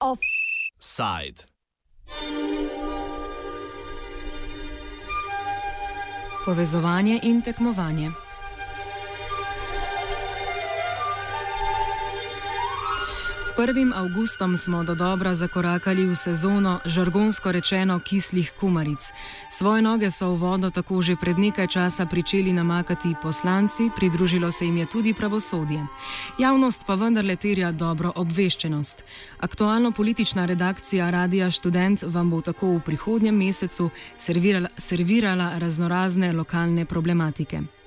Offside. Povezovanje in tekmovanje. 1. avgustom smo do dobra zakorakali v sezono, žargonsko rečeno, kislih kumaric. Svoje noge so v vodo tako že pred nekaj časa pričeli namakati poslanci, pridružilo se jim je tudi pravosodje. Javnost pa vendarle terja dobro obveščenost. Aktualno politična redakcija Radia Student vam bo tako v prihodnjem mesecu servirala, servirala raznorazne lokalne problematike.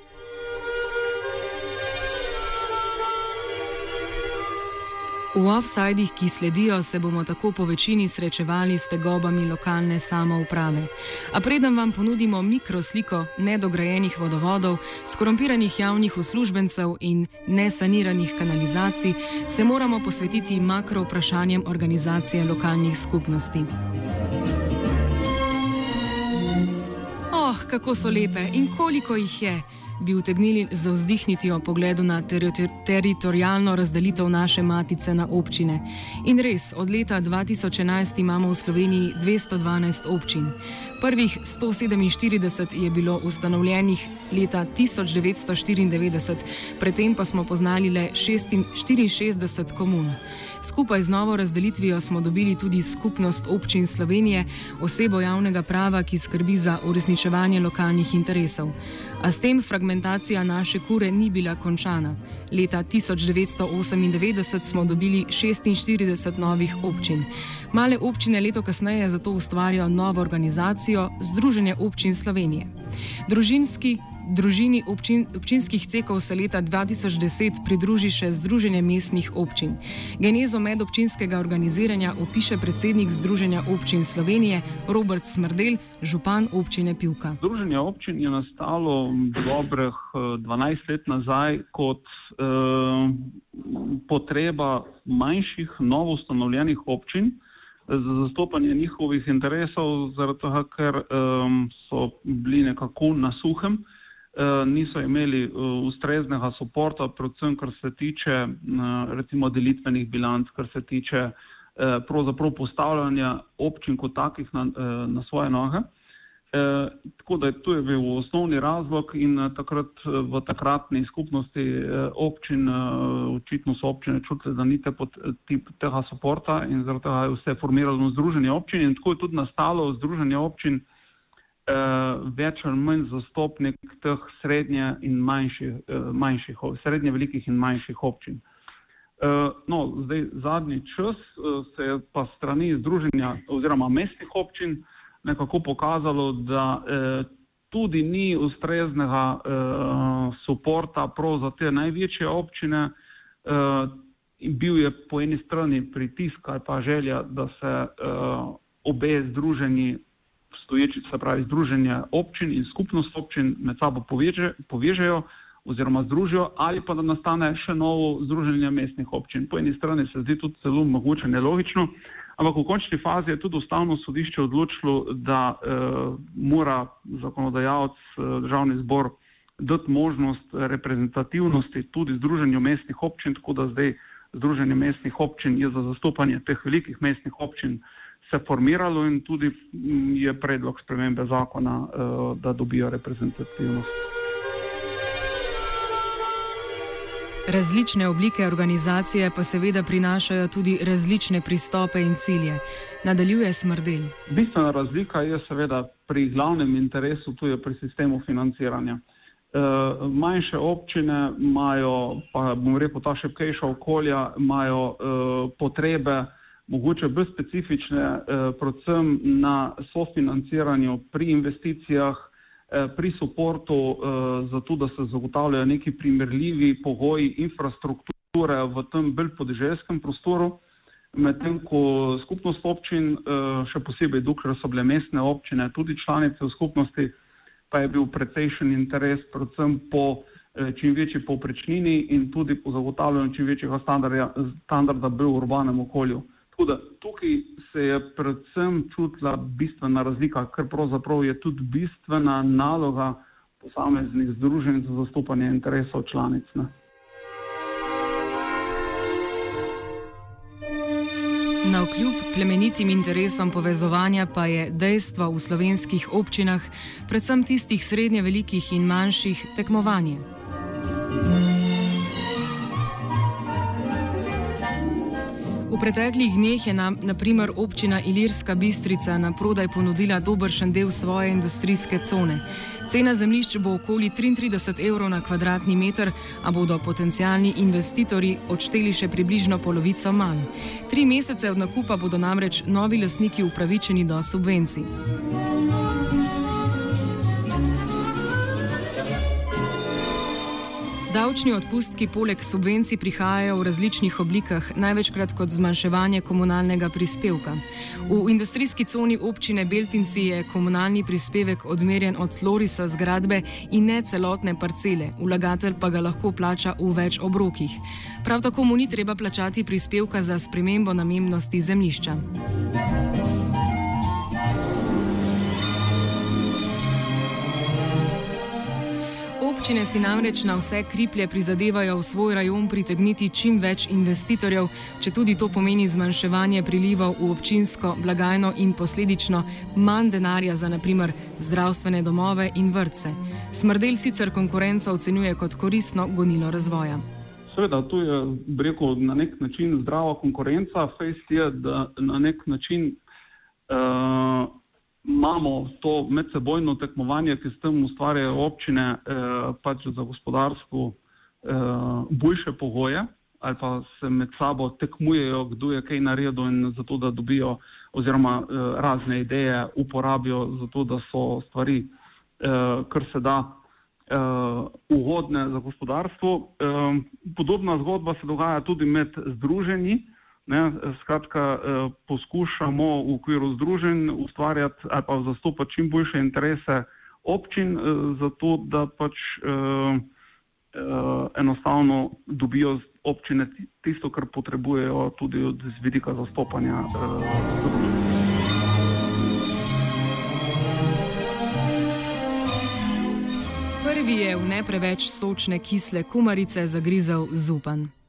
V offsajdih, ki sledijo, se bomo tako po večini srečevali s tegobami lokalne samouprave. A preden vam ponudimo mikrosliko nedograjenih vodovodov, skorumpiranih javnih uslužbencev in nesaniranih kanalizacij, se moramo posvetiti makro vprašanjem organizacije lokalnih skupnosti. Oh, kako so lepe in koliko jih je! Bi utegnili zauzdihniti o pogledu na teri teritorijalno razdelitev naše matice na občine. In res, od leta 2011 imamo v Sloveniji 212 občin. Prvih 147 je bilo ustanovljenih leta 1994, predtem pa smo poznali le 64 komun. Skupaj z novo razdelitvijo smo dobili tudi skupnost občin Slovenije, osebo javnega prava, ki skrbi za uresničevanje lokalnih interesov. A s tem fragmentacija naše kure ni bila končana. Leta 1998 smo dobili 46 novih občin. Male občine leto kasneje zato ustvarjajo novo organizacijo Združenje občin Slovenije. Družinski Družini občin, občinskih cekov se leta 2010 pridruži še Združenje mestnih občin. Genezo medobčinskega organiziranja opiše predsednik Združenja občin Slovenije Robert Smrdel, župan občine Pivka. Združenje občin je nastalo dobrih 12 eh, let nazaj kot eh, potreba manjših, novo ustanovljenih občin za zastopanje njihovih interesov, zaradi tega, ker um, so bili nekako na suhem. Eh, niso imeli eh, ustreznega podporta, predvsem kar se tiče eh, recimo delitvenih bilanc, kar se tiče pravzaprav postavljanja občin kot takih na, na svoje noge. E, tako da tu je bil osnovni razlog in takrat v takratni skupnosti občin, očitno so občine čutile, da ni te pot, tip tega podporta in zaradi tega je vse formiralo združenje občin in tako je tudi nastalo združenje občin več ali manj zastopnik teh srednje in manjših, uh, manjših srednje velikih in manjših občin. Uh, no, zdaj, zadnji čas uh, se je pa strani združenja oziroma mestnih občin nekako pokazalo, da uh, tudi ni ustreznega uh, suporta prav za te največje občine. Uh, bil je po eni strani pritisk ali pa želja, da se uh, obe združeni obstoječi, se pravi, združenja občin in skupnost občin med sabo poveže, povežejo oziroma združijo, ali pa da nastane še novo združenje mestnih občin. Po eni strani se zdi tudi zelo mogoče nelogično, ampak v končni fazi je tudi ustavno sodišče odločilo, da eh, mora zakonodajalec, eh, državni zbor, dati možnost reprezentativnosti tudi združenju mestnih občin, tako da zdaj združenje mestnih občin je za zastopanje teh velikih mestnih občin se formiralo in tudi mm, je predlog spremembe zakona, eh, da dobijo reprezentativnost. Različne oblike organizacije pa seveda prinašajo tudi različne pristope in cilje. Nadaljuje smrdel. Bistvena razlika je seveda pri glavnem interesu, to je pri sistemu financiranja. E, manjše občine imajo, pa bom rekel, ta šepkejša okolja, imajo e, potrebe, mogoče bolj specifične, eh, predvsem na sofinanciranju pri investicijah, eh, pri suportu, eh, zato da se zagotavljajo neki primerljivi pogoji infrastrukture v tem bolj podeželskem prostoru, medtem ko skupnost občin, še posebej dokler so bile mestne občine, tudi članice v skupnosti, pa je bil precejšen interes predvsem po čim večji povprečnini in tudi po zagotavljanju čim večjega standarda, standarda v urbanem okolju. Tako da tukaj se je predvsem čutila bistvena razlika, ker pravzaprav je tudi bistvena naloga posameznih združenj za zastopanje interesov članic. Ne. Na vkljub plemenitim interesom povezovanja pa je dejstvo v slovenskih občinah, predvsem tistih srednje velikih in manjših, tekmovanje. V preteklih dneh je nam, naprimer, občina Ilirska Bistrica na prodaj ponudila dobršen del svoje industrijske cone. Cena zemljišč bo okoli 33 evrov na kvadratni meter, a bodo potencijalni investitorji odšteli še približno polovico manj. Tri mesece od nakupa bodo namreč novi lasniki upravičeni do subvencij. Davčni odpustki poleg subvencij prihajajo v različnih oblikah, največkrat kot zmanjševanje komunalnega prispevka. V industrijski coni občine Beltinci je komunalni prispevek odmerjen od tlorisa zgradbe in ne celotne parcele, vlagatelj pa ga lahko plača v več obrokih. Prav tako mu ni treba plačati prispevka za spremembo namembnosti zemljišča. Občine si namreč na vse kriplje prizadevajo v svoj rajon pritegniti čim več investitorjev, če tudi to pomeni zmanjševanje prilivov v občinsko blagajno in posledično manj denarja za naprimer zdravstvene domove in vrtce. Smrdel sicer konkurenca ocenjuje kot koristno gonilo razvoja. Seveda, tu je rekel, na nek način zdrava konkurenca, fejst je, da na nek način. Uh, imamo to medsebojno tekmovanje, ki s tem ustvarjajo občine eh, pač za gospodarstvo eh, boljše pogoje ali pa se med sabo tekmujejo, kdo je kaj naredil in zato, da dobijo oziroma eh, razne ideje uporabijo za to, da so stvari, eh, kar se da, eh, ugodne za gospodarstvo. Eh, podobna zgodba se dogaja tudi med združenji. Ne, skratka, eh, poskušamo v okviru združenj ustvarjati ali pa zastopati čim boljše interese občin, eh, zato da pač eh, enostavno dobijo občine tisto, kar potrebujejo tudi od vidika zastopanja. Prvi je v ne preveč sočne kisle kumarice zagrizel zupan.